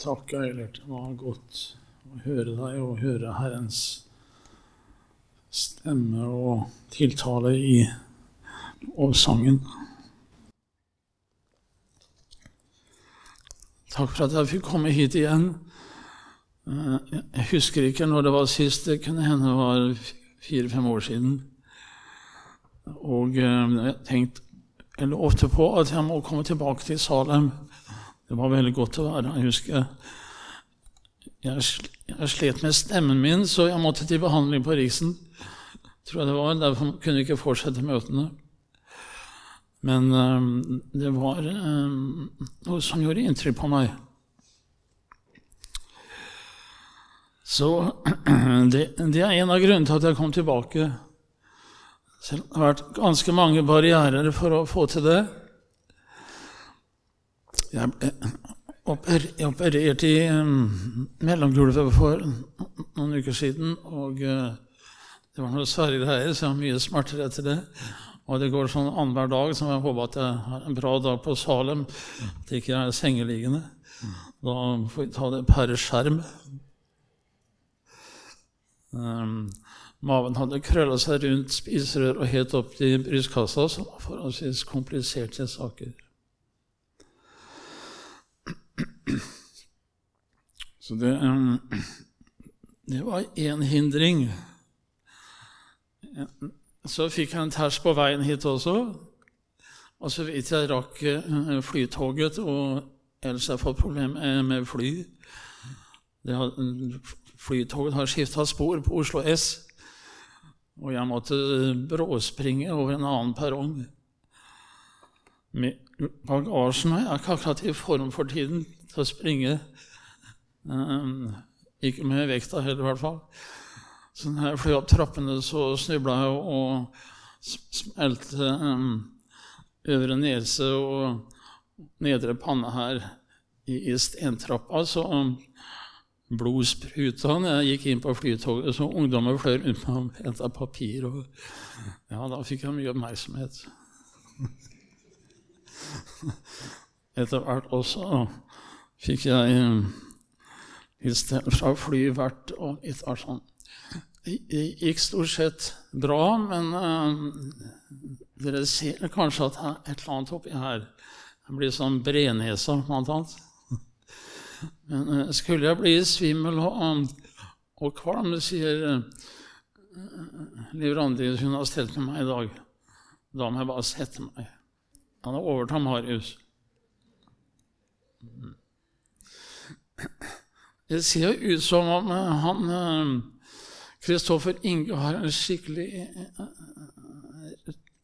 Takk, Eilert. Det var godt å høre deg og høre Herrens stemme og tiltale i sangen. Takk for at jeg fikk komme hit igjen. Eh, jeg husker ikke når det var sist. Det kunne hende det var fire-fem år siden. Og eh, jeg tenkte ofte på at jeg må komme tilbake til Salem. Det var veldig godt å være Jeg husker jeg, jeg slet med stemmen min, så jeg måtte til behandling på Riksen. Tror jeg det var, Derfor kunne jeg ikke fortsette møtene. Men um, det var um, noe som gjorde inntrykk på meg. Så det, det, er en av grunnene til at jeg kom tilbake. Selv det har vært ganske mange barrierer for å få til det. Jeg opererte i um, mellomgulvet for noen uker siden, og uh, det var noe svære greier, så jeg har mye smerter etter det. Og det går sånn annenhver dag, så jeg håper at jeg har en bra dag på Salem. At det ikke er sengeliggende. Da får vi ta det per skjerm. Um, maven hadde krølla seg rundt spiserør og helt opp til brystkassa, som var forholdsvis kompliserte saker. Så det, um, det var én hindring. Så fikk jeg en ters på veien hit også. Og så vidt jeg rakk eh, flytoget, og ellers har jeg fått problemer med fly. Har, flytoget har skifta spor på Oslo S, og jeg måtte bråspringe over en annen perrong. Bagasjen er ikke akkurat i form for tiden til å springe. Um, ikke med vekta heller, i hvert fall. Så når jeg fløy opp trappene, så snubla jeg og smelte um, øvre nese og nedre panne her i, i stentrappa. Så um, blod spruta når jeg gikk inn på flytoget. Så ungdommer fløy rundt meg og henta papir. Og, ja, da fikk jeg mye oppmerksomhet. Etter hvert også fikk jeg hilsen fra flyvert og litt av sånn det gikk stort sett bra, men uh, dere ser kanskje at det er et eller annet oppi her. Jeg blir sånn brenesa, blant annet. Men uh, skulle jeg bli svimmel og, og kvalm, sier Liv Randi, hun har stelt med meg i dag, da må jeg bare sette meg. Han er overtatt Marius. Det ser jo ut som om han Kristoffer Inge har en skikkelig eh,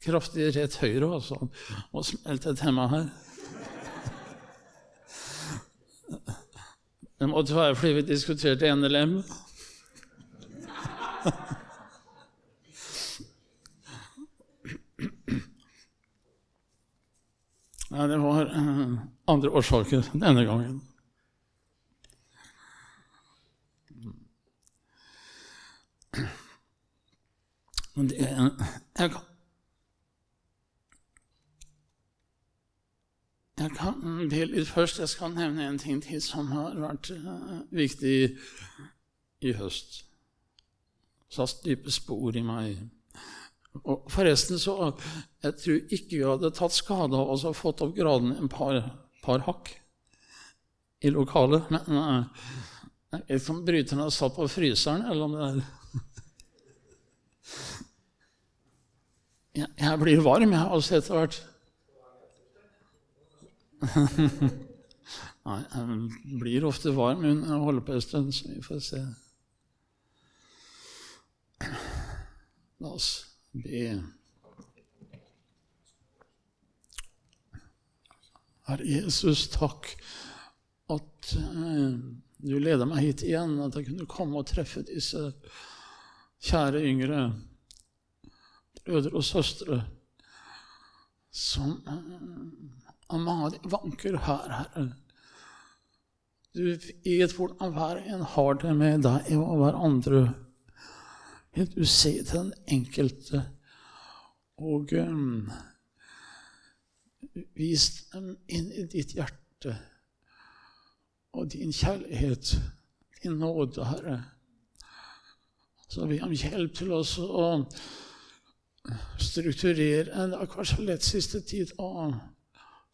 kraftig rett høyre altså, og smelter til meg her. Det måtte være fordi vi diskuterte NLM. Nei, det var eh, andre årsaker denne gangen. Det, jeg, jeg kan litt først jeg skal nevne en ting til som har vært uh, viktig i høst. Satt dype spor i meg. Og forresten så Jeg tror ikke vi hadde tatt skade av å ha fått opp graden en par, par hakk i lokalet. Men nei, jeg vet ikke om bryterne satt på fryseren, eller om det er Jeg blir varm, jeg, altså, etter hvert. Nei, jeg blir ofte varm under å holde på en stund, så vi får se. La oss be. Herre Jesus, takk at uh, du leder meg hit igjen, at jeg kunne komme og treffe disse kjære yngre brødre og søstre som av de vanker her, Herre. Du vet hvordan hver en har det med deg og hverandre. Du ser til den enkelte og um, vis dem inn i ditt hjerte. og din kjærlighet, din nåde, Herre. Så vi har hjelp til oss å strukturere Det har kanskje lett siste tid å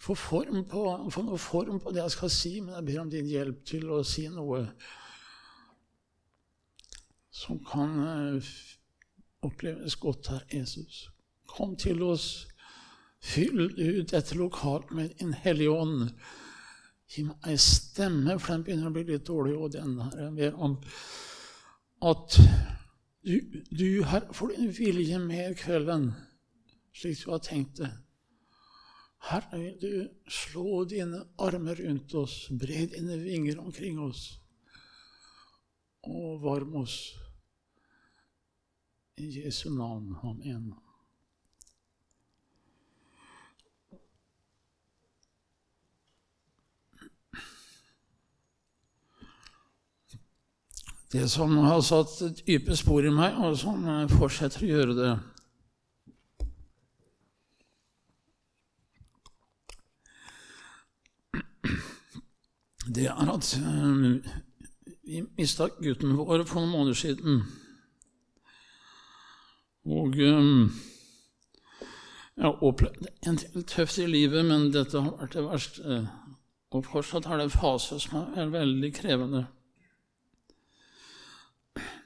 få, form på, få noe form på det jeg skal si, men jeg ber om din hjelp til å si noe som kan eh, oppleves godt her, Jesus. Kom til oss. Fyll ut dette lokalet med en hellig Ånd. Gi meg ei stemme, for den begynner å bli litt dårlig. Og den her. Jeg ber om at du, du her får din vilje med kvelden, slik du har tenkt det. Herre, vil du slå dine armer rundt oss, bre dine vinger omkring oss og varm oss. I Jesu navn. Amen. Det som har satt dype spor i meg, og som fortsetter å gjøre det Det er at eh, vi mista gutten vår for noen måneder siden. Og um, jeg har opplevd en del tøft i livet, men dette har vært det verste. Og fortsatt har det en fase som er veldig krevende.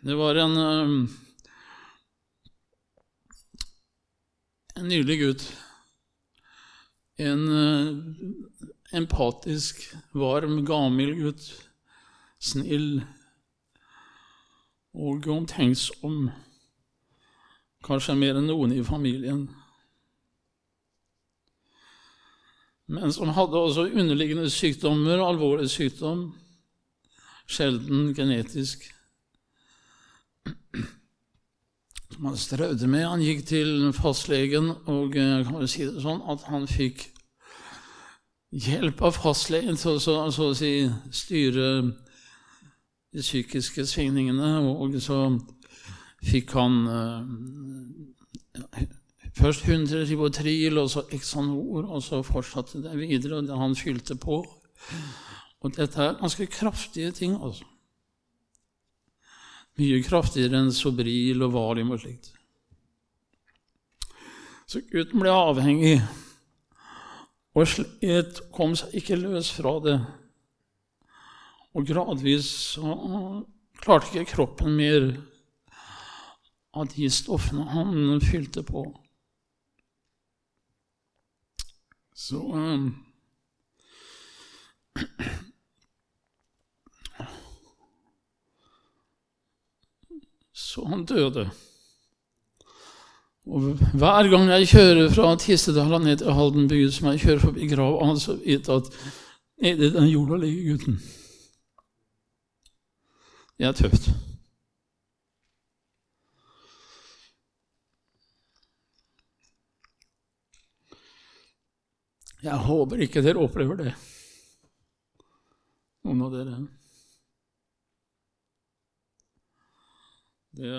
Det var en, en nylig gutt. En uh, empatisk, varm, gammel gutt. Snill og omtenksom kanskje mer enn noen i familien. Men som hadde også underliggende sykdommer, alvorlig sykdom, sjelden genetisk. Som han strevde med. Han gikk til fastlegen, og jeg kan jo si det sånn at han fikk hjelp av fastlegen til å så, å si styre de psykiske svingningene, og så fikk han uh, først 100 ribotril, og så Exanor, og så fortsatte det videre, og han fylte på. Og dette er ganske kraftige ting, altså. Mye kraftigere enn Sobril og Valium og slikt. Så gutten ble avhengig og slet, kom seg ikke løs fra det. Og gradvis så klarte ikke kroppen mer av de stoffene han fylte på. Så um, Så han døde. Og hver gang jeg kjører fra Tistedal ned til Halden by, som jeg kjører forbi grava hans, så vet at nedi den jorda ligger gutten. Det er tøft. Jeg håper ikke dere opplever det, noen av dere. Det,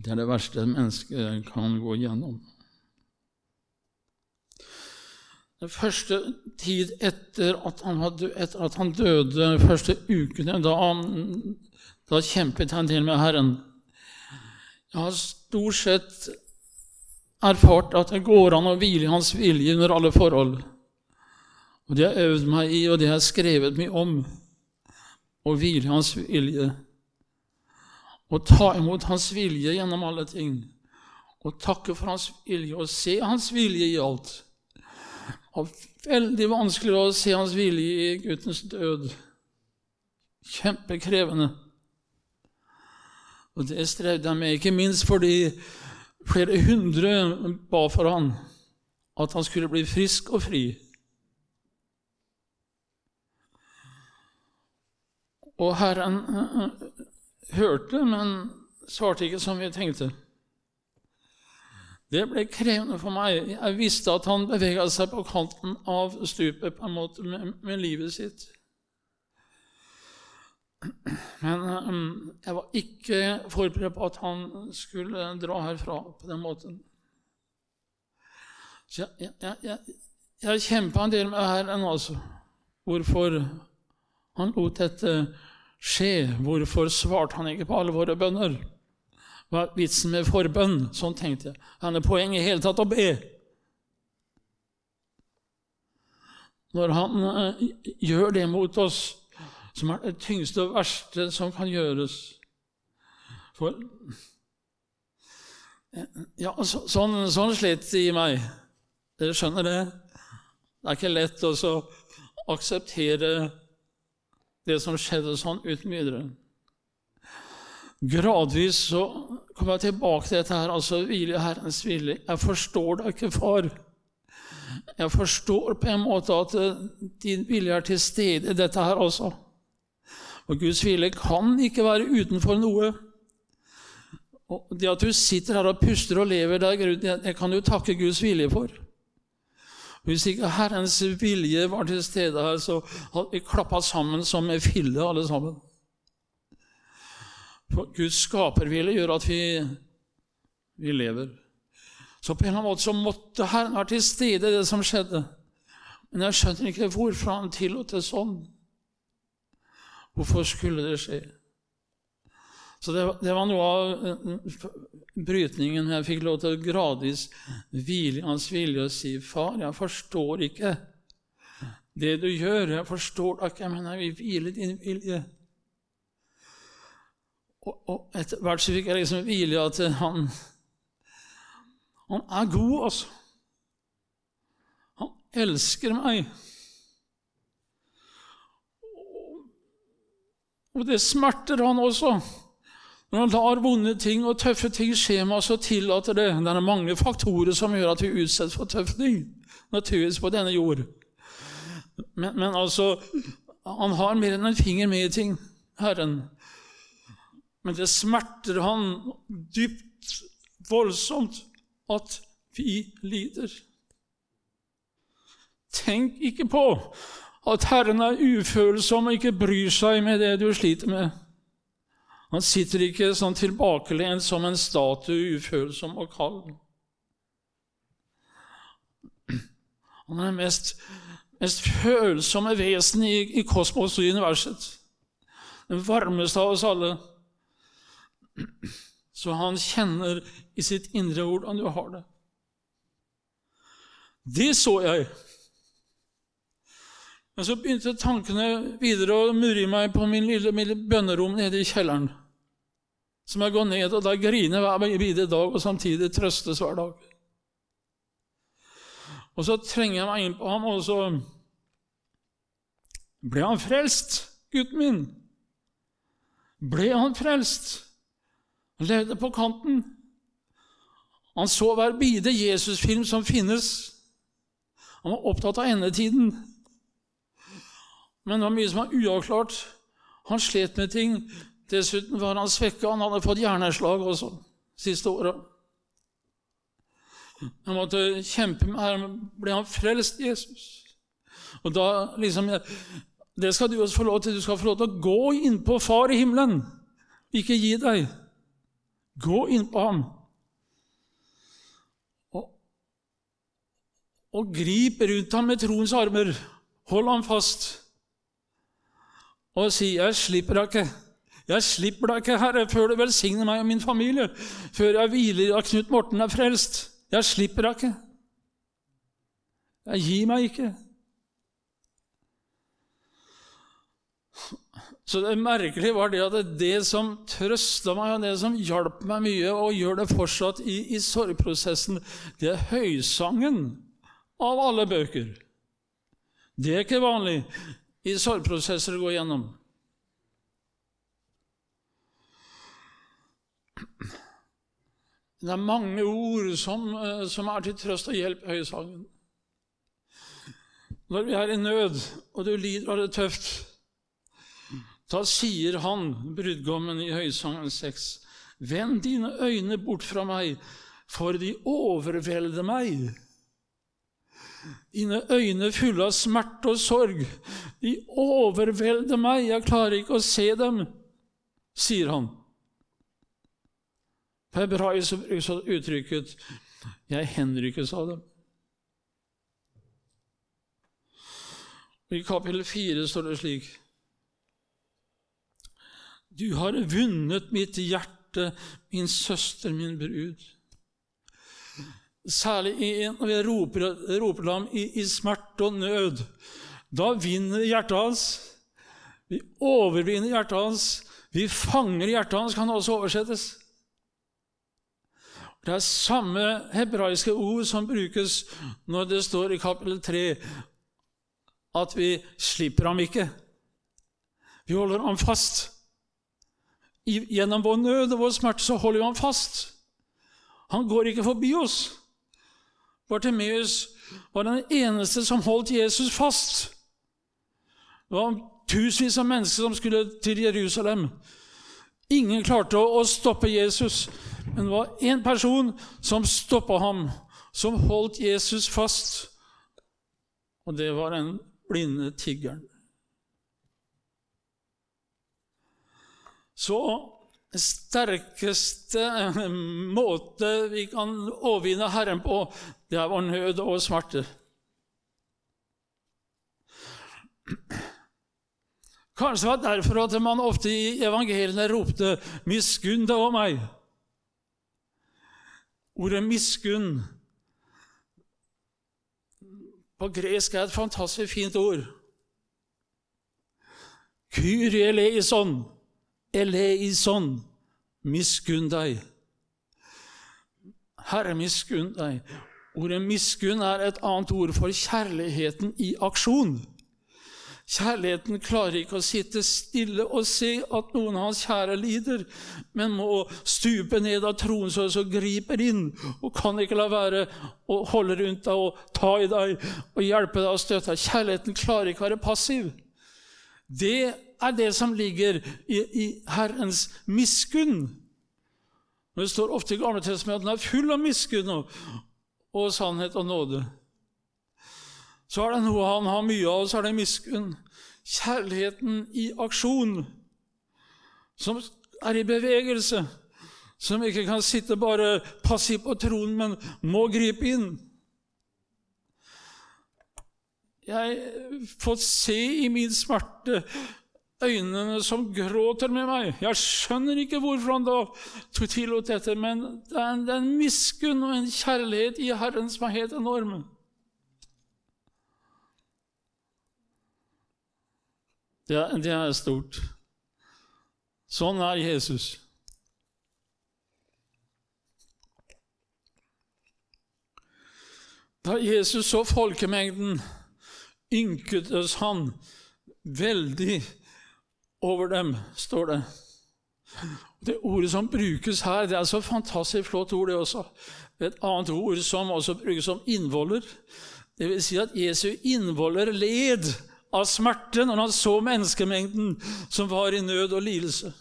det er det verste mennesket kan gå gjennom. Den første tid etter at han, hadde, etter at han døde, første ukene, da, da kjempet han til med Herren. Jeg har stort sett erfart at det går an å hvile i Hans vilje under alle forhold. Og det har jeg øvd meg i, og det har jeg skrevet mye om. Å hvile i Hans vilje. Å ta imot Hans vilje gjennom alle ting. Og takke for Hans vilje og se Hans vilje i alt. Og veldig vanskelig å se Hans vilje i guttens død. Kjempekrevende. Og det strevde jeg med, ikke minst fordi Flere hundre ba for han at han skulle bli frisk og fri. Og Herren hørte, men svarte ikke som vi tenkte. Det ble krevende for meg. Jeg visste at han bevega seg på kanten av stupet på en måte med, med livet sitt. Men um, jeg var ikke forberedt på at han skulle dra herfra på den måten. Så jeg, jeg, jeg, jeg kjempa en del med Herren, altså. hvorfor han lot dette skje. Hvorfor svarte han ikke på alle våre bønner? Hva er vitsen med forbønn? Sånn tenkte jeg. Han er poenget i hele tatt å be. Når han eh, gjør det mot oss, som er det tyngste og verste som kan gjøres For Ja, så, sånn, sånn slitt i meg. Dere skjønner det? Det er ikke lett å akseptere det som skjedde sånn uten videre. Gradvis så kommer jeg tilbake til dette her, altså hvile Herrens vilje. Jeg forstår deg ikke, far. Jeg forstår på en måte at eh, din vilje er til stede i dette her også. Og Guds vilje kan ikke være utenfor noe. Og Det at du sitter her og puster og lever, der, det kan du takke Guds vilje for. Hvis ikke Herrens vilje var til stede her, så hadde vi klappa sammen som en fille, alle sammen. For Guds skapervilje gjør at vi, vi lever. Så på en eller annen måte så måtte Herren være til stede i det som skjedde. Men jeg skjønner ikke hvorfor han tillot det sånn. Hvorfor skulle det skje? Så det, det var noe av eh, brytningen jeg fikk lov til å gradvis hvile i hans vilje og si, 'Far, jeg forstår ikke det du gjør. Jeg forstår det ikke, men jeg vil hvile din vilje.' Og, og etter hvert så fikk jeg liksom hvile at han, han er god, altså. Han elsker meg. Og det smerter han også. Når han lar vonde ting og tøffe ting skje med oss, så tillater det. Det er mange faktorer som gjør at vi utsettes for tøffe ting, naturligvis på denne jord. Men, men altså Han har mer enn en finger med i ting, Herren. Men det smerter han dypt, voldsomt, at vi lider. Tenk ikke på at Herren er ufølsom og ikke bryr seg med det du sliter med. Han sitter ikke sånn tilbakelent som en statue, ufølsom og kald. Han er det mest, mest følsomme vesenet i, i kosmos og universet. Den varmeste av oss alle. Så han kjenner i sitt indre hvordan du har det. Det så jeg. Men så begynte tankene videre å murre meg på min lille, lille bønnerom nede i kjelleren. Som jeg går ned og da griner hver bidige dag og samtidig trøstes hver dag. Og så trenger jeg meg inn på ham, og så ble han frelst, gutten min. Ble han frelst? Han levde på kanten. Han så hver bide Jesusfilm som finnes. Han var opptatt av endetiden. Men det var mye som var uavklart. Han slet med ting. Dessuten var han svekka. Han hadde fått hjerneslag også siste året. Han måtte kjempe med her. Ble han frelst, Jesus? Og da liksom Det skal du også få lov til. Du skal få lov til å gå innpå Far i himmelen. Ikke gi deg. Gå inn på ham. Og, og grip rundt ham med troens armer. Hold ham fast. Og si 'Jeg slipper deg ikke'. Jeg slipper deg ikke, Herre, før du velsigner meg og min familie, før jeg hviler av Knut Morten er frelst. Jeg slipper deg ikke. Jeg gir meg ikke. Så det merkelige var det at det som trøsta meg, og det som hjalp meg mye, og gjør det fortsatt i, i sorgprosessen, det er høysangen av alle bøker. Det er ikke vanlig i sorgprosesser å gå gjennom. Det er mange ord som, eh, som er til trøst og hjelp i høysangen. Når vi er i nød, og du lider av det tøft, da sier han, brudgommen i Høysangen 6, Vend dine øyne bort fra meg, for de overvelder meg. Dine øyne fulle av smerte og sorg, de overvelder meg, jeg klarer ikke å se dem, sier han. På hebraisk uttrykket 'jeg henrykkes av dem'. I kapittel 4 står det slik Du har vunnet mitt hjerte, min søster, min brud. Særlig når vi roper, roper ham i, i smerte og nød. Da vinner hjertet hans. Vi overvinner hjertet hans. Vi fanger hjertet hans, kan også oversettes. Det er samme hebraiske ord som brukes når det står i kapittel 3 at vi slipper ham ikke. Vi holder ham fast. Gjennom vår nød og vår smerte så holder vi ham fast. Han går ikke forbi oss. Bartimeus var den eneste som holdt Jesus fast. Det var tusenvis av mennesker som skulle til Jerusalem. Ingen klarte å stoppe Jesus, men det var én person som stoppa ham, som holdt Jesus fast, og det var den blinde tiggeren. Så sterkeste måte vi kan overvinne Herren på, det er vår nød og smerte. Kanskje det var derfor at man ofte i evangeliene ropte 'miskunn deg over meg'. Ordet 'miskunn' på gresk er et fantastisk fint ord. Kyrie eleison, eleison, miskunn deg. Herre, miskunn deg. Ordet miskunn er et annet ord for kjærligheten i aksjon. Kjærligheten klarer ikke å sitte stille og se at noen av hans kjære lider, men må stupe ned av troen så og griper inn, og kan ikke la være å holde rundt deg og ta i deg og hjelpe deg og støtte deg. Kjærligheten klarer ikke å være passiv. Det er det som ligger i, i Herrens miskunn. Det står ofte i Gamle Testamentet at den er full av miskunn og, og sannhet og nåde så er det noe han har mye av, så er det miskunn. Kjærligheten i aksjon, som er i bevegelse, som ikke kan sitte bare passivt på tronen, men må gripe inn. Jeg fått se i min smerte øynene som gråter med meg. Jeg skjønner ikke hvorfor han da tillot dette, men det er en, det er en miskunn og en kjærlighet i Herren som er helt enorme. Det er, det er stort. Sånn er Jesus. Da Jesus så folkemengden, ynketes han veldig over dem, står det. Det ordet som brukes her, det er så fantastisk flott ord, det også. Et annet ord som også brukes som innvoller. Det vil si at Jesu innvoller led av smerte når han så menneskemengden som var i nød og lidelse.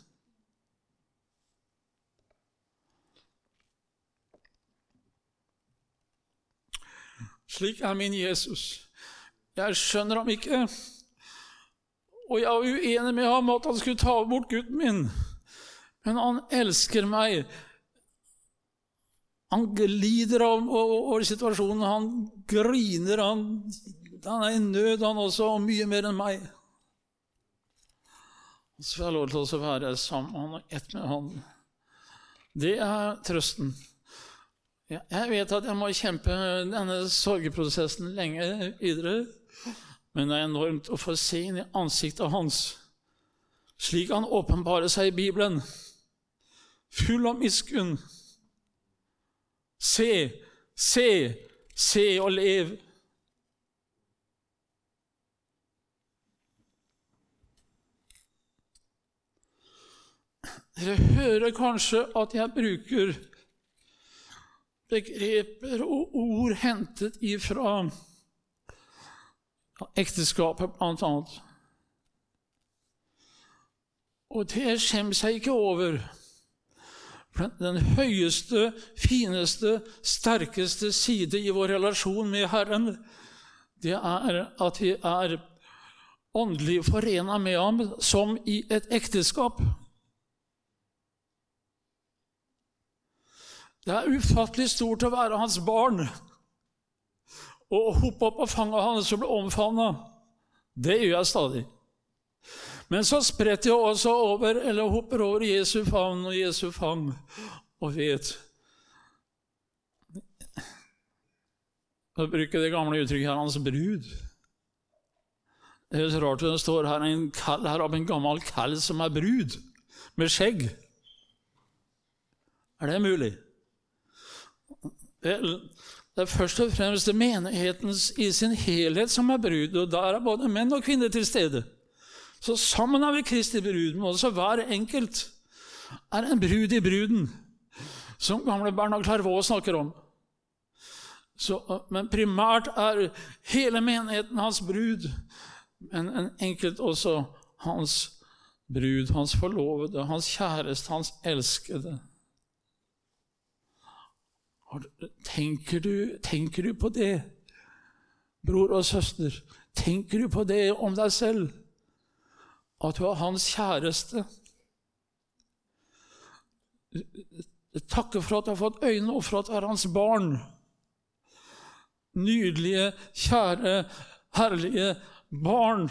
Slik er min Jesus. Jeg skjønner ham ikke, og jeg er uenig med ham at han skulle ta bort gutten min, men han elsker meg. Han glider over situasjonen, han griner, han han er i nød, han også, og mye mer enn meg. Så får jeg lov til å være sammen med han og ett med han. Det er trøsten. Jeg vet at jeg må kjempe denne sorgprosessen lenge videre, men det er enormt å få se inn i ansiktet hans, slik han åpenbarer seg i Bibelen, full av miskunn. Se, se, se og lev. Dere hører kanskje at jeg bruker begreper og ord hentet ifra ekteskapet, blant annet. Og det skjemmer seg ikke over. Den høyeste, fineste, sterkeste side i vår relasjon med Herren, det er at vi er åndelig forena med Ham som i et ekteskap. Det er ufattelig stort å være hans barn og hoppe opp på fanget hans og bli omfavna. Det gjør jeg stadig. Men så spretter jeg også over, eller hopper over Jesu favn og Jesu fang og vet å bruke det gamle uttrykket her, hans brud. Det er så rart det står her en kall her av en gammel kall som er brud, med skjegg. Er det mulig? Vel, det er først og fremst menigheten i sin helhet som er brud, og der er både menn og kvinner til stede. Så sammen er vi Kristi brud, men også hver enkelt er en brud i bruden, som gamle Bernard Clairvaux snakker om. Så, men primært er hele menigheten hans brud, men en enkelt også hans brud, hans forlovede, hans kjæreste, hans elskede. Tenker du, tenker du på det, bror og søster? Tenker du på det om deg selv? At du er hans kjæreste? Takke for at du har fått øyne, og for at du er hans barn nydelige, kjære, herlige barn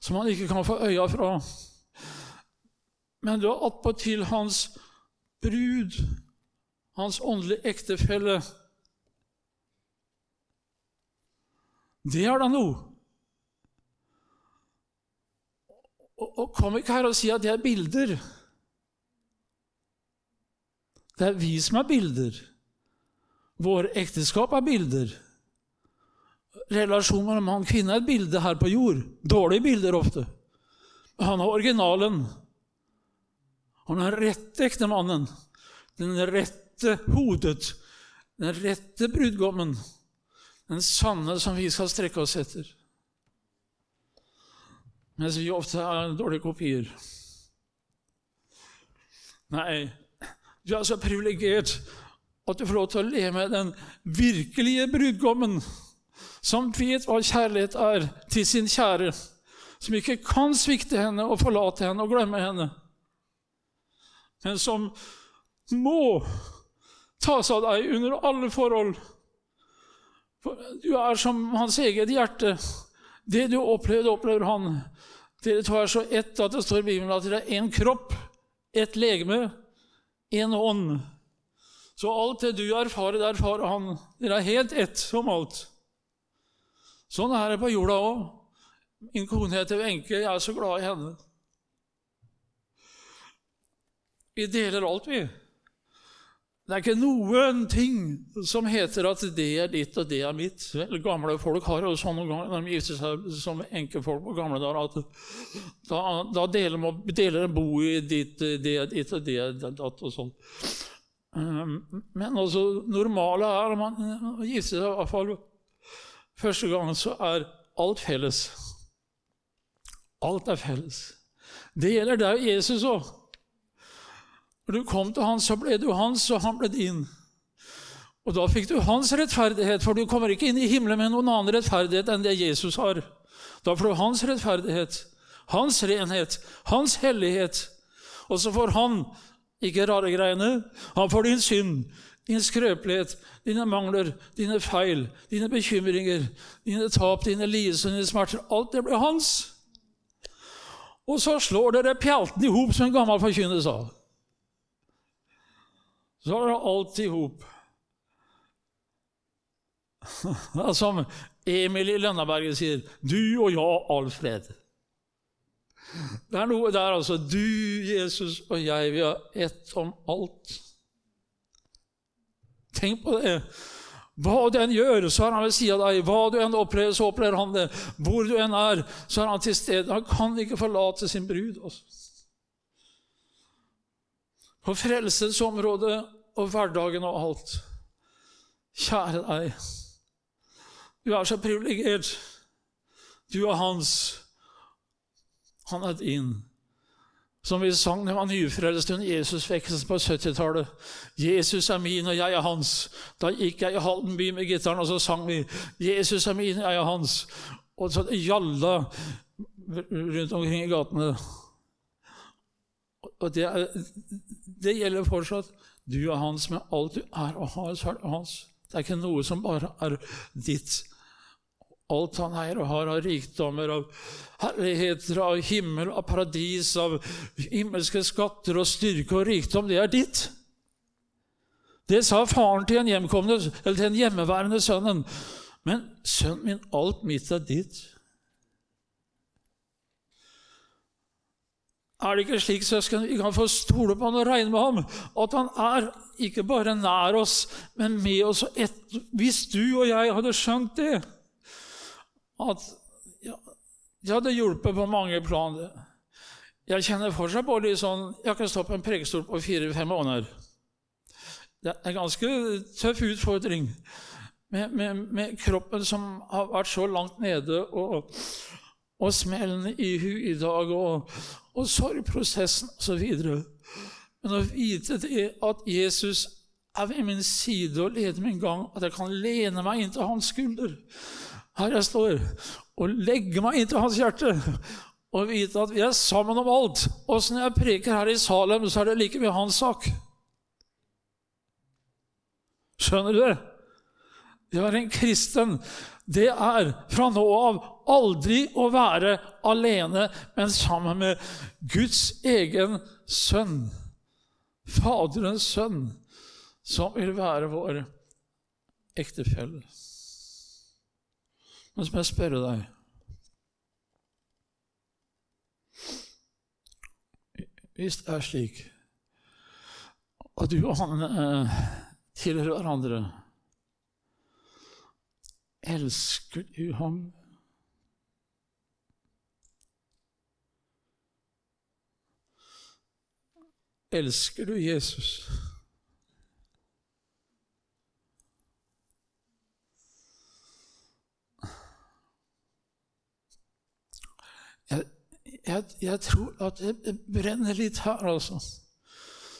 som han ikke kan få øya fra. Men du er attpåtil hans brud, hans åndelige ektefelle. Det er da noe. Og, og kom ikke her og si at det er bilder. Det er vi som er bilder. Våre ekteskap er bilder Relasjonen mellom mann og kvinne er et bilde her på jord. Dårlige bilder ofte. Han er originalen. Han er den rette ektemannen. Den rette hodet. Den rette brudgommen. Den sanne som vi skal strekke oss etter. Mens vi ofte er dårlige kopier. Nei, du er så privilegert at du får lov til å leve med den virkelige brudgommen som vet hva kjærlighet er til sin kjære, som ikke kan svikte henne og forlate henne og glemme henne, men som må ta seg av deg under alle forhold. For du er som hans eget hjerte. Det du opplevde, opplever han. Dere to er så ett at det står i Bibelen at dere er én kropp, ett legeme, én ånd. Så alt det du erfarer, det erfarer han. Dere er helt ett om alt. Sånn er det på jorda òg. Min kone heter Wenche. Jeg er så glad i henne. Vi deler alt, vi. Det er ikke noen ting som heter at det er ditt og det er mitt. Gamle folk har jo sånn når de gifter seg som enkefolk på gamle dager, at da, da deler, man, deler en bo i ditt, det er ditt og det er datt og sånn. Um, men altså, normale er at man gifter seg i hvert fall Første gang, så er alt felles. Alt er felles. Det gjelder deg og Jesus òg. Når du kom til han, så ble du hans, og han ble din. Og da fikk du hans rettferdighet, for du kommer ikke inn i himmelen med noen annen rettferdighet enn det Jesus har. Da får du hans rettferdighet, hans renhet, hans hellighet. Og så får han ikke rare greiene. Han får din synd, din skrøpelighet, dine mangler, dine feil, dine bekymringer, dine tap, dine lidelser, dine smerter. Alt det blir hans. Og så slår dere pjalten i hop, som en gammel forkynner sa. Så er det alt i hop. Som Emil i Lønneberget sier, 'Du og jeg, Alfred'. Det er noe der, altså. Du, Jesus og jeg, vi har ett om alt. Tenk på det. Hva du enn gjør, så er han ved siden av deg. Hva du enn opplever, så opplever han det. Hvor du enn er, så er han til stede. Han kan ikke forlate sin brud. Også. På frelsens område og hverdagen og alt. Kjære deg. Du er så privilegert. Du er hans. Han er din. Som vi sang da vi var nyfrelste under Jesusvekkelsen på 70-tallet. 'Jesus er min, og jeg er hans'. Da gikk jeg i Halden by med gitaren, og så sang vi 'Jesus er min, og jeg er hans'. Og så gjalla rundt omkring i gatene. Og det, er, det, gjelder fortsatt. Du er hans med alt du er og har, så er det hans. Det er ikke noe som bare er ditt alt han eier og har av rikdommer, av herligheter, av himmel, av paradis, av himmelske skatter og styrke og rikdom, det er ditt. Det sa faren til en, til en hjemmeværende sønnen. Men sønnen min, alt mitt er ditt. Er det ikke slik, søsken, vi kan få stole på han og regne med ham? At han er ikke bare nær oss, men med oss. Et, hvis du og jeg hadde skjønt det at ja, Det hadde hjulpet på mange plan. Jeg kjenner fortsatt på litt sånn Jeg kan stå på en prekestol på fire-fem måneder. Det er en ganske tøff utfordring med, med, med, kroppen som har vært så langt nede, og, og smellene i hu i dag, og, og sorgprosessen osv. Men å vite det at Jesus er ved min side og leder min gang, at jeg kan lene meg inn til hans skulder her jeg står, og legge meg inn til hans hjerte og vite at vi er sammen om alt. Åssen jeg preker her i Salem, så er det like mye hans sak. Skjønner du det? Det å være en kristen, det er fra nå av aldri å være alene, men sammen med Guds egen sønn, Faderens sønn, som vil være vår ektefelle. Men så må jeg spørre deg Hvis det er slik at du og han eh, tilhører hverandre. Elsker du ham? Elsker du Jesus? Jeg, jeg, jeg tror at det brenner litt her, altså.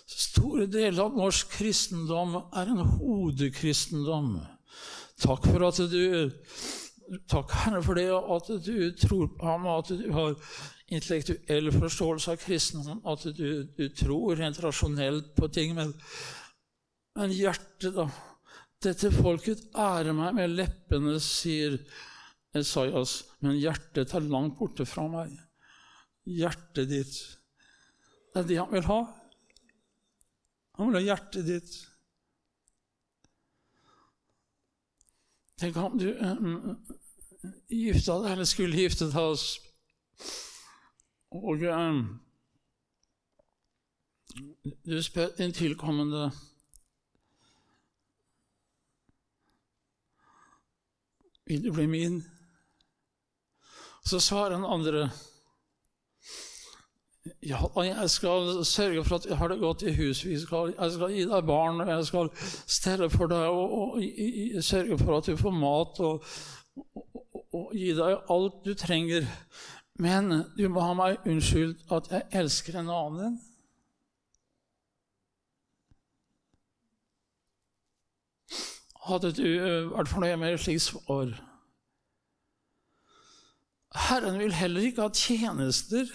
Store deler av norsk kristendom er en hodekristendom. Takk for at du Takk, Herre, for det at du tror på ham, og at du har intellektuell forståelse av kristendom, at du, du, tror rent rasjonelt på ting. Men, men hjertet, da? Dette folket ærer meg med leppene, sier Esaias, men hjertet er langt borte fra meg. Hjertet ditt, det er det han vil ha. Han vil ha hjertet ditt. Tenk om du um, gifta deg, eller skulle gifte deg, og um, du spør din tilkommende Vil du bli min? Så svarer den andre ja, jeg skal sørge for at jeg har det godt i. Jeg skal, jeg skal gi deg barn, og jeg skal stelle for deg og, og, og sørge for at du får mat, og, og, gi deg alt du trenger. Men du må ha meg unnskyldt at jeg elsker en annen. Hadde du vært fornøyd med et slikt svar? Herren vil heller ikke ha tjenester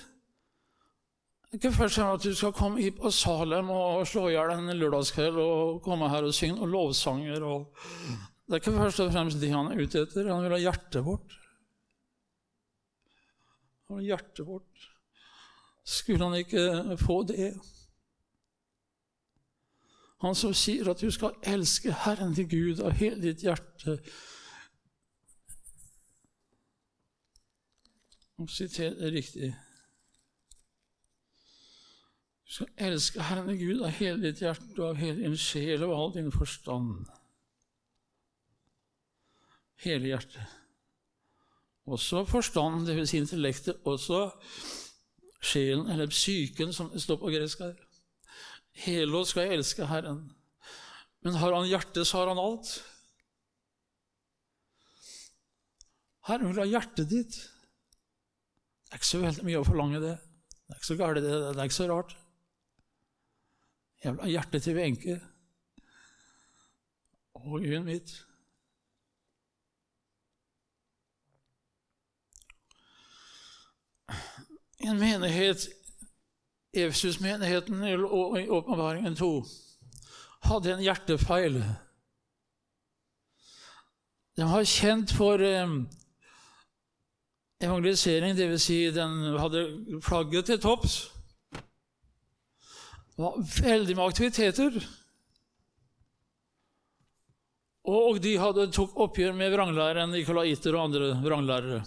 ikke først at du skal komme hit på Salem og slå i hjel en lørdagskveld og komme her og synge og lovsanger. Og det er ikke først og fremst det han er ute etter. Han vil ha hjertet vårt. Ha hjertet vårt. Skulle han ikke få det? Han som sier at du skal elske Herren til Gud av hele ditt hjerte. Nå siterer jeg riktig. Du skal elske Herren Gud av hele ditt hjerte og av hele din sjel og all din forstand. Hele hjertet. Også forstand, dvs. Si intellektet. Også sjelen, eller psyken, som det står på gresk her. Helåt skal jeg elske Herren. Men har han hjertet, så har han alt. Herren vil ha hjertet ditt. Det er ikke så veldig mye å forlange det. Det er ikke så galt, det. Det er ikke så rart. Jeg vil ha hjertet til Wenche og øyet mitt. En menighet, Efesus-menigheten i Åpenbaringen 2, hadde en hjertefeil. De var kjent for eh, evangelisering, dvs. Si den hadde flagget til topps. Det var veldig med aktiviteter. Og de hadde tok oppgjør med vranglæren Nikolaiter og andre vranglærere.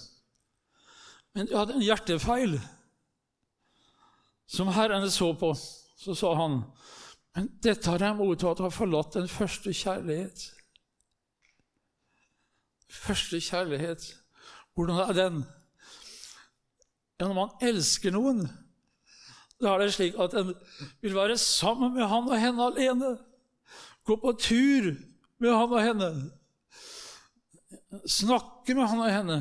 Men du hadde en hjertefeil som Herren så på. Så sa han, 'Men dette har jeg mottatt og har forlatt den første kjærlighet.' Første kjærlighet, hvordan er den? Ja, når man elsker noen, da er det slik at en vil være sammen med han og henne alene. Gå på tur med han og henne. Snakke med han og henne.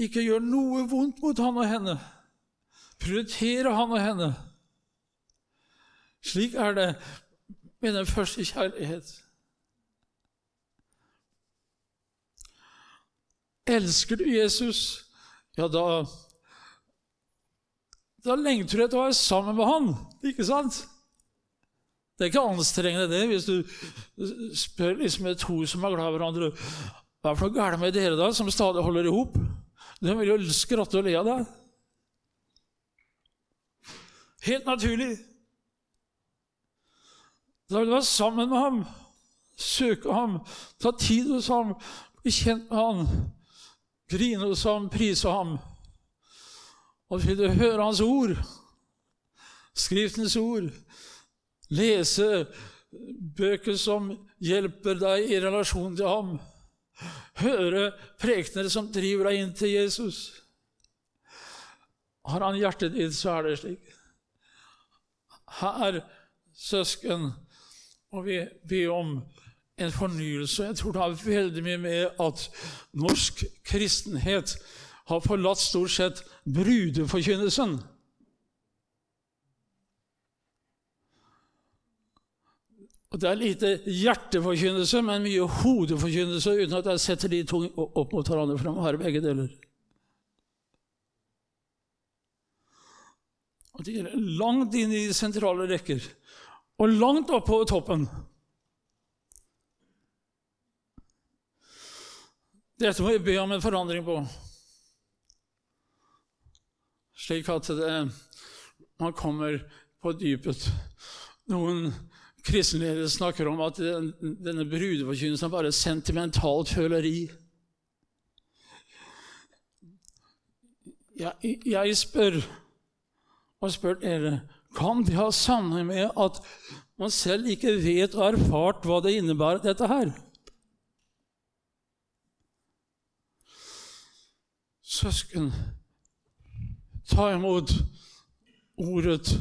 Ikke gjør noe vondt mot han og henne. Prioritere han og henne. Slik er det med den første kjærlighet. Elsker du Jesus, ja, da Da lengter du etter å være sammen med han, ikke sant? Det er ikke anstrengende, det, hvis du spør liksom to som er glad i hverandre Hva er det for noe galt med dere, da, som stadig holder i hop? De vil jo skratte og le av deg. Helt naturlig. Da vil du være sammen med ham, søke ham, ta tid hos ham, bli kjent med ham, grine hos ham, prise ham. Og vil du høre hans ord, Skriftens ord, lese bøker som hjelper deg i relasjon til ham, høre prekener som driver deg inn til Jesus Har han hjertet ditt, så er det slik. Her, søsken, må vi be om en fornyelse. Jeg tror det har veldig mye med at norsk kristenhet har forlatt stort sett brudeforkynnelsen. Og Det er lite hjerteforkynnelse, men mye hodeforkynnelse, uten at jeg setter de to opp mot hverandre, for de må ha begge deler. Og De er langt inn i de sentrale rekker, og langt oppover toppen. Dette må vi be om en forandring på, slik at det, man kommer på dypet. Noen kristenledere snakker om at denne brudeforkynnelsen er bare sentimentalt føleri. Jeg, jeg spør og spør dere kan det ha sammenheng med at man selv ikke vet og erfart hva det innebærer, dette her. Søsken, ta imot ordet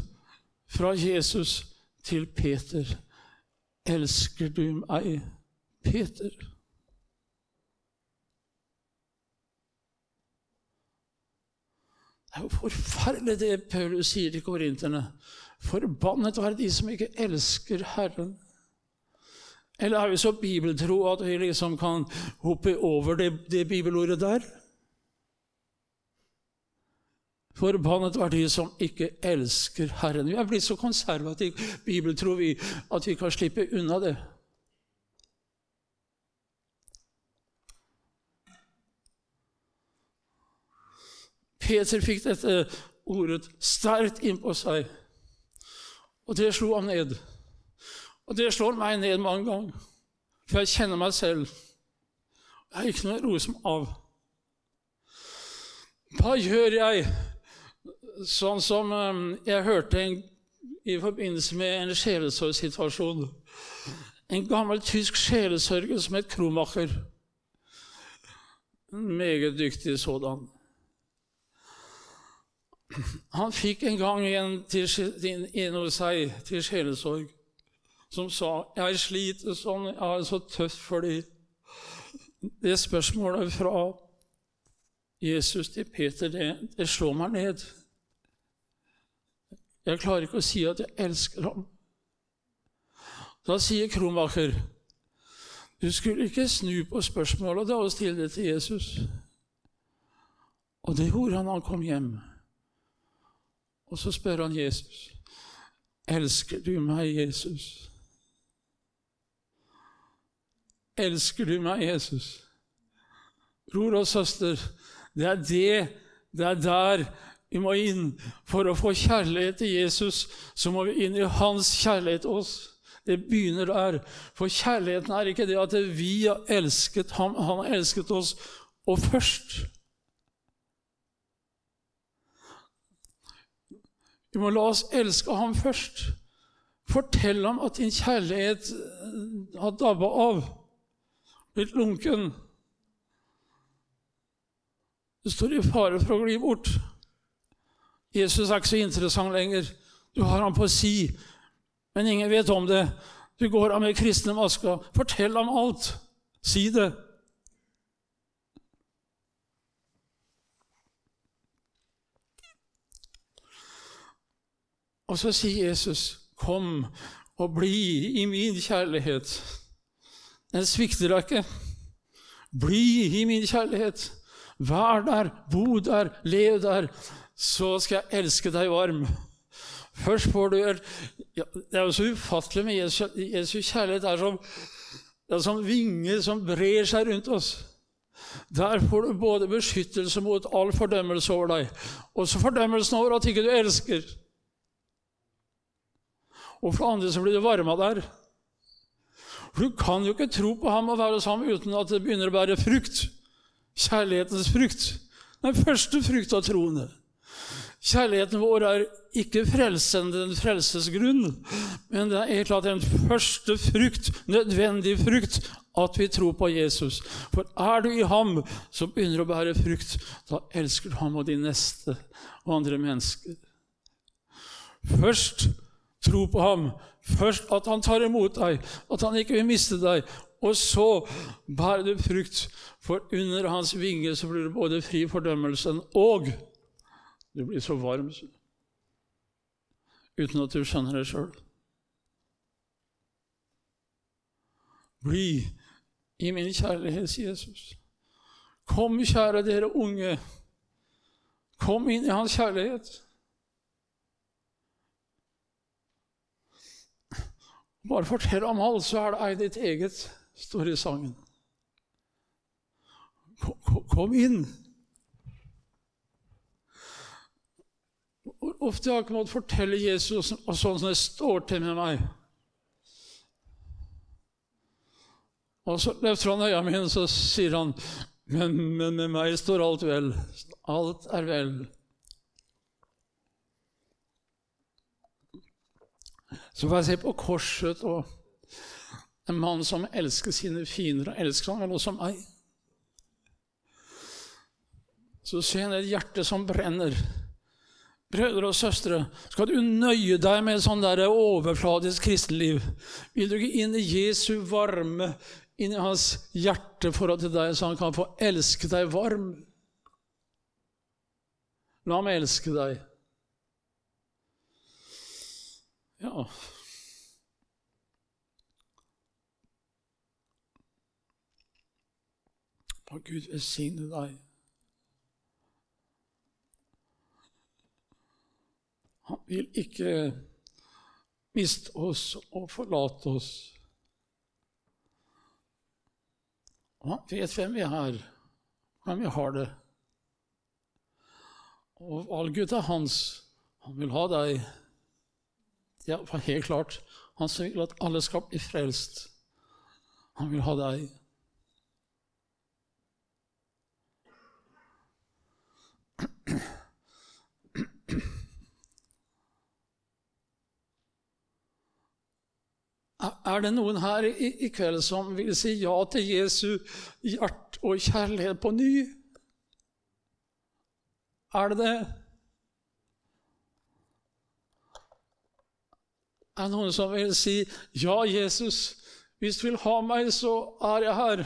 fra Jesus til Peter. Elsker du meg, Peter? Det er jo forferdelig det Paulus sier til korinterne. Forbannet være de som ikke elsker Herren. Eller er vi så bibeltro at vi liksom kan hoppe over det, det bibelordet der? Forbannet var de som ikke elsker Herren. Vi er blitt så konservative bibeltro vi, at vi kan slippe unna det. Peter fikk dette ordet sterkt innpå seg, og det slo ham ned. Og det slår meg ned mange ganger, for jeg kjenner meg selv. Jeg er ikke noe rosom av. Hva gjør jeg Sånn som um, jeg hørte en, i forbindelse med en sjelesorgsituasjon. En gammel tysk sjelesørger som het Kromacher. En meget dyktig sådan. Han fikk en gang en, hos seg til sjelesorg som sa 'Jeg sliter sånn, jeg det så tøft fordi Det spørsmålet fra Jesus til Peter, det, det slår meg ned. Jeg klarer ikke å si at jeg elsker ham. Da sier Kromaker du skulle ikke snu på spørsmålet da og stille det til Jesus. Og det gjorde han da han kom hjem. Og så spør han Jesus, 'Elsker du meg, Jesus?' Elsker du meg, Jesus? Bror og søster, Det er det, det er der vi må inn. For å få kjærlighet til Jesus, så må vi inn i hans kjærlighet til oss. Det begynner der. For kjærligheten er ikke det at vi har elsket ham, han har elsket oss, og først. Vi må la oss elske ham først. Fortell ham at din kjærlighet eh, har dabba av, blitt lunken. Du står i fare for å gli bort. Jesus er ikke så interessant lenger. Du har ham på si, men ingen vet om det. Du går av med kristne masker. Fortell ham alt. Si det. Og så sier Jesus, 'Kom og bli i min kjærlighet'. Den svikter deg ikke. Bli i min kjærlighet. Vær der, bo der, lev der. Så skal jeg elske deg varm. Først får du ja, Det er jo så ufattelig med Jesu, Jesu kjærlighet. Det er, som, det som vinger som brer seg rundt oss. Der får du både beskyttelse mot all fordømmelse over deg, og så fordømmelsen over at ikke du elsker. Og for andre så blir du varma der. For Du kan jo ikke tro på ham og være sammen uten at det begynner å bære frukt. Kjærlighetens frukt. Den første frukt av troende. Kjærligheten vår er ikke frelsende den frelses grunn, men det er klart en første frukt, nødvendig frukt, at vi tror på Jesus. For er du i ham, som begynner å bære frukt. Da elsker du ham og de neste og andre mennesker. Først tro på ham. Først at han tar imot deg, at han ikke vil miste deg. Og så bærer du frukt, for under hans vinger så blir du både fri fordømmelsen og du blir så varm uten at du skjønner det sjøl. Bli i min kjærlighet, Jesus. Kom, kjære dere unge. Kom inn i hans kjærlighet. Bare fortell om alt, så er det ei ditt eget, står i sangen. Kom, kom inn. Hvor ofte har jeg ikke måttet fortelle Jesus og sånn som det står til med meg. Og så løfter han øya mine, så sier han, men, men med meg står alt vel. Alt er vel. Så får jeg se på korset og en mann som elsker sine fiender, og elsker han vel også meg. Så ser jeg et hjerte som brenner. Brødre og søstre, skal du nøye deg med sånn der overfladisk kristenliv? Vil du ikke inn i Jesu varme, inn i hans hjerteforhold til deg, så han kan få elske deg varm? La meg elske deg. Ja Må Gud velsigne deg. Han vil ikke miste oss og forlate oss. Han vet hvem vi er, hvem vi har det. Og valget er hans. Han vil ha deg. Ja, for helt klart. Han vil at alle skal bli frelst. Han vil ha deg. Er det noen her i, i kveld som vil si ja til Jesu hjerte og kjærlighet på ny? Er det det? Er det noen som vil si, 'Ja, Jesus, hvis du vil ha meg, så er jeg her.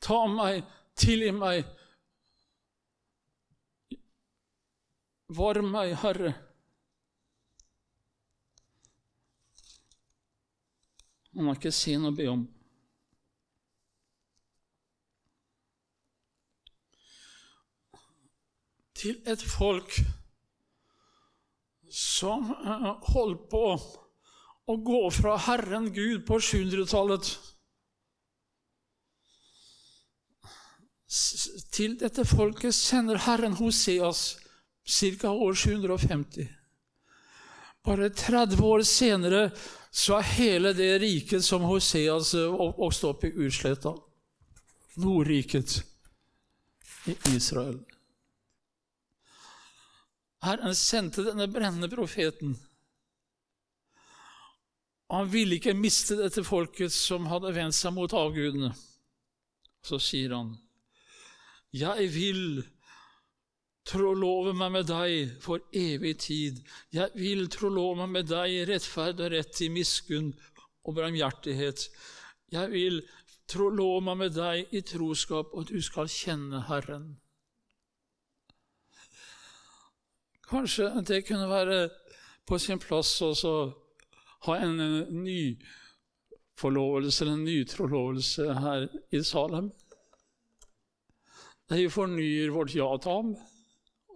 Ta meg, tilgi meg. Varm meg, Herre.' Han har ikke sen å be om. Til et folk som eh, holdt på å gå fra Herren Gud på 700-tallet. Til dette folket sender Herren Hoseas ca. år 750. Bare 30 år senere så er hele det riket som Hoseas vokste opp i, utsletta. Nordriket i Israel. Herren sendte denne brennende profeten. Han ville ikke miste dette folket som hadde vendt seg mot avgudene. Så sier han, 'Jeg vil trolove meg med deg for evig tid. Jeg vil trolove meg med deg rettferd og rett, i miskunn og barmhjertighet. Jeg vil trolove meg med deg i troskap, og du skal kjenne Herren. Kanskje det kunne være på sin plass også ha en ny forlovelse eller en nytrolovelse her i Salem. Der vi fornyer vårt ja til ham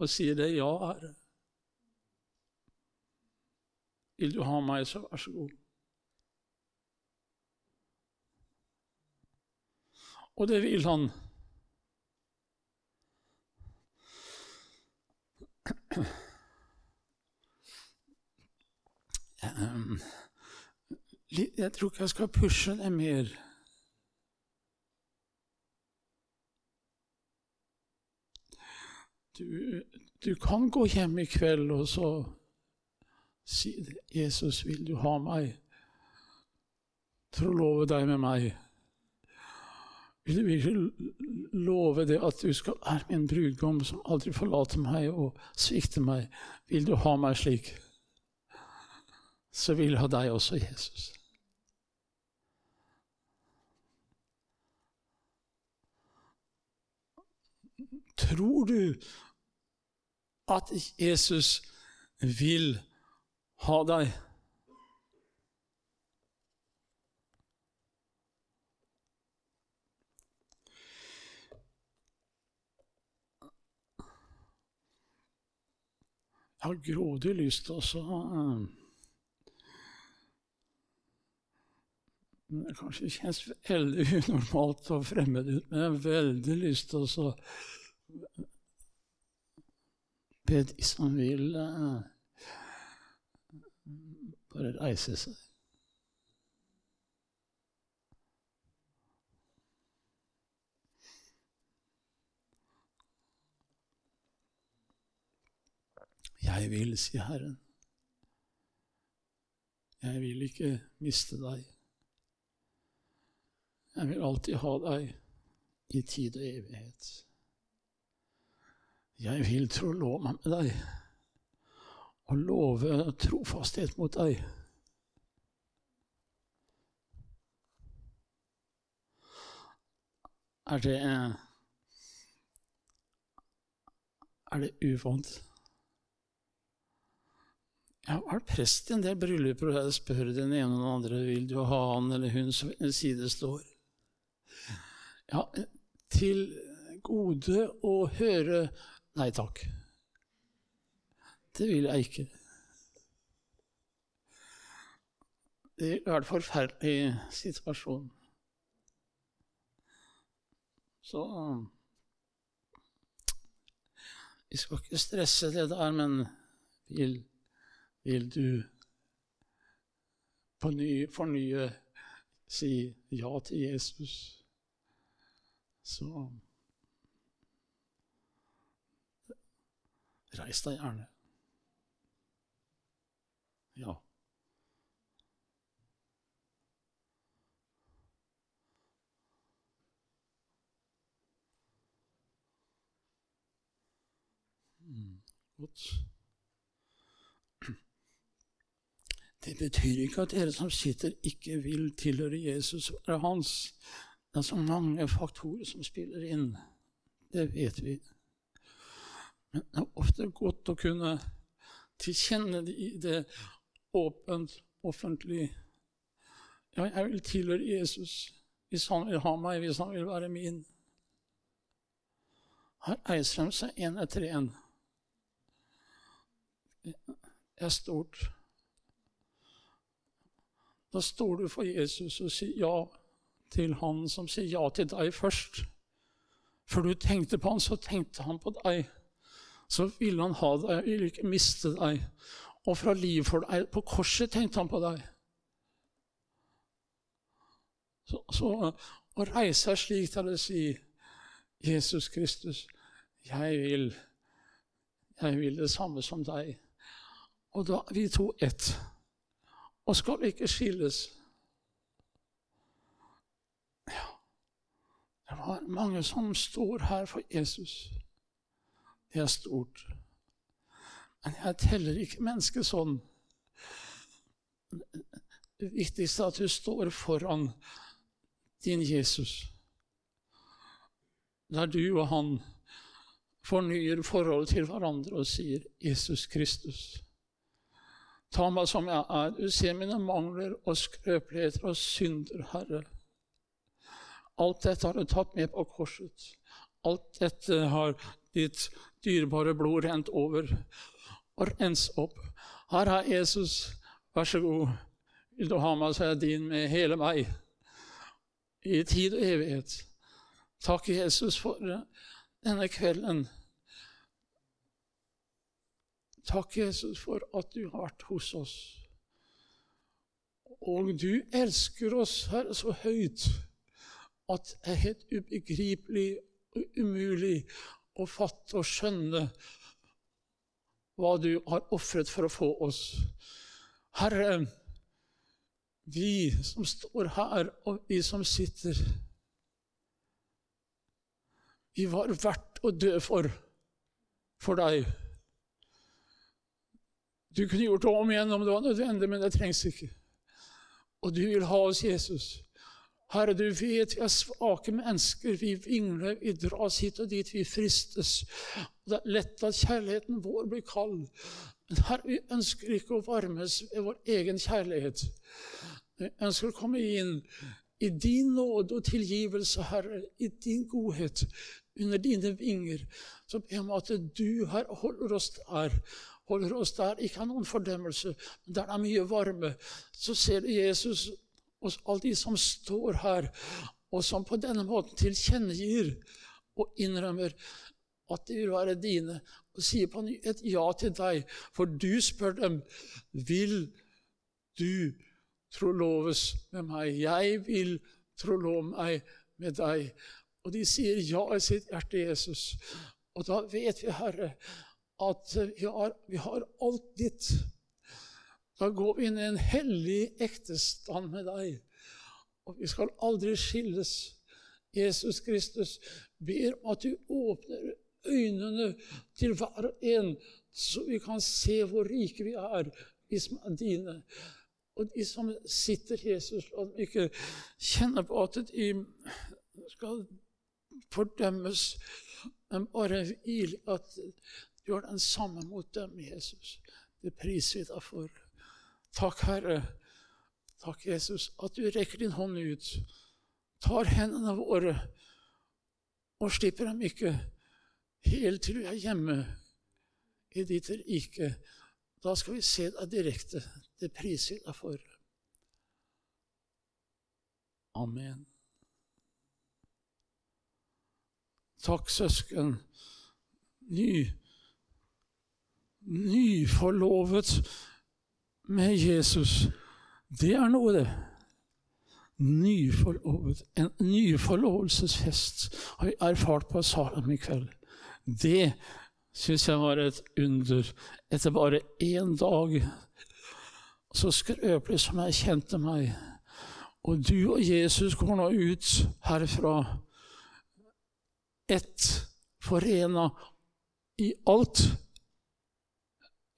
og sier det ja, Herre. Vil du ha meg, så vær så god. Og det vil han. Jeg tror ikke jeg skal pushe det mer. Du, du kan gå hjem i kveld og så si. 'Jesus, vil du ha meg?' Trolove deg med meg. Vil du virkelig love det at du skal være min brudgom som aldri forlater meg og svikter meg? Vil du ha meg slik? Så vil jeg ha deg også, Jesus. Tror du at Jesus vil ha deg? Jeg har grådig lyst til å uh, Det kanskje kjennes veldig unormalt og fremmed ut, men jeg har veldig lyst til å be de som vil, uh, bare reise seg. Jeg vil, sier Herren. Jeg vil ikke miste deg. Jeg vil alltid ha deg i tid og evighet. Jeg vil tro meg med deg og love trofasthet mot deg. Er det Er det uvant? Jeg har vært prest i en del brylluper, og jeg spør den ene og den andre vil du ha han eller hun som ved side står. Ja, til gode å høre nei takk. Det vil jeg ikke. Det er en forferdelig situasjon. Så Vi skal ikke stresse det der, men vil vil du på ny fornye si ja til Jesus, så reis deg gjerne. Ja. Mm, godt. Det betyr ikke at dere som sitter, ikke vil tilhøre Jesus og være hans. Det er så mange faktorer som spiller inn. Det vet vi. Men det er ofte godt å kunne tilkjenne det i det åpent, offentlig. Ja, jeg vil tilhøre Jesus hvis han vil ha meg, hvis han vil være min. Her eiser de seg én etter én. Det er stort. Da står du for Jesus og sier ja til han som sier ja til deg først. Før du tenkte på han, så tenkte han på deg. Så ville han ha deg, ville ikke miste deg. Og fra livet for deg På korset tenkte han på deg. Så, så å reise seg slik til å si Jesus Kristus, jeg vil, jeg vil det samme som deg. Og da vi to ett. Og skal ikke skilles. Ja, det var mange som står her for Jesus. Det er stort. Men jeg teller ikke mennesket sånn. Det viktigste er at du står foran din Jesus. Der du og han fornyer forholdet til hverandre og sier 'Jesus Kristus'. Ta meg som jeg er. Du ser mine mangler og skrøpeligheter og synder, Herre. Alt dette har du tatt med på korset. Alt dette har ditt dyrebare blod rent over og rens opp. Her er Jesus, vær så god. Vil du ha meg, så er jeg din med hele meg i tid og evighet. Takk, Jesus, for denne kvelden. Takk, Jesus, for at du har vært hos oss. Og du elsker oss, Herre, så høyt at det er helt ubegripelig og umulig å fatte og skjønne hva du har ofret for å få oss. Herre, vi som står her, og vi som sitter Vi var verdt å dø for, for deg. Du kunne gjort det om igjen om det var nødvendig, men det trengs ikke. Og du vil ha oss, Jesus. Herre, du vet vi er svake mennesker. Vi vingler, vi dras hit og dit, vi fristes. Det er lett at kjærligheten vår blir kald. Men Herre, vi ønsker ikke å varmes ved vår egen kjærlighet. Vi ønsker å komme inn i din nåde og tilgivelse, Herre, i din godhet, under dine vinger. Så ber om at du, Herre, holder oss der. Holder oss der, ikke av noen fordømmelse, men der det er mye varme. Så ser du Jesus hos alle de som står her, og som på denne måten tilkjennegir og innrømmer at de vil være dine, og sier på ny et ja til deg. For du spør dem vil du troloves med meg. Jeg vil trolove meg med deg. Og de sier ja i sitt hjerte, Jesus. Og da vet vi, Herre, at vi har, vi har alt ditt. Går vi inn i en hellig ektestand med deg. Og vi skal aldri skilles. Jesus Kristus ber om at du åpner øynene til hver og en, så vi kan se hvor rike vi er, vi som er dine. Og de som sitter Jesus, la dem ikke kjenne på at de skal fordømmes, men bare hvile at du har den samme mot dem, Jesus. Det priser vi deg for. Takk, Herre. Takk, Jesus, at du rekker din hånd ut, tar hendene våre og slipper dem ikke helt til vi er hjemme i ditt rike. Da skal vi se deg direkte. Det priser vi deg for. Amen. Takk, søsken. Ny, nyforlovet med Jesus. Det er noe, det. Nyforlovet. En nyforlovelsesfest har vi erfart på Salem i kveld. Det syns jeg var et under. Etter bare én dag, så skrøpelig som jeg kjente meg. Og du og Jesus går nå ut herfra ett, forena i alt.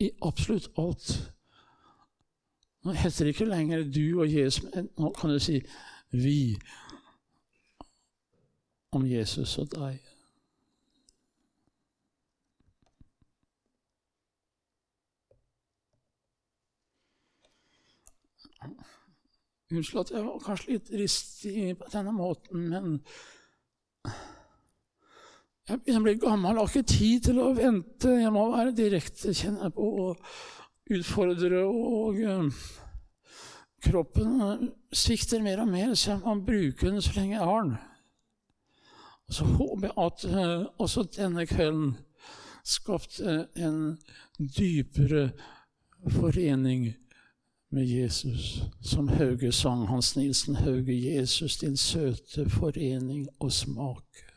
I absolutt alt. Nå heter det ikke lenger du og Jesus, men nå kan du si vi om Jesus og deg. Unnskyld at jeg var kanskje litt ristig på denne måten, men jeg begynner å bli gammel, har ikke tid til å vente. Jeg må være direkte, kjenner jeg på, og utfordre. Og uh, kroppen svikter mer og mer, så jeg kan bruke den så lenge jeg har den. Så håper jeg at uh, også denne kvelden skapte en dypere forening med Jesus. Som Hauge sang, Hans Nilsen Hauge, 'Jesus, din søte forening og smak'.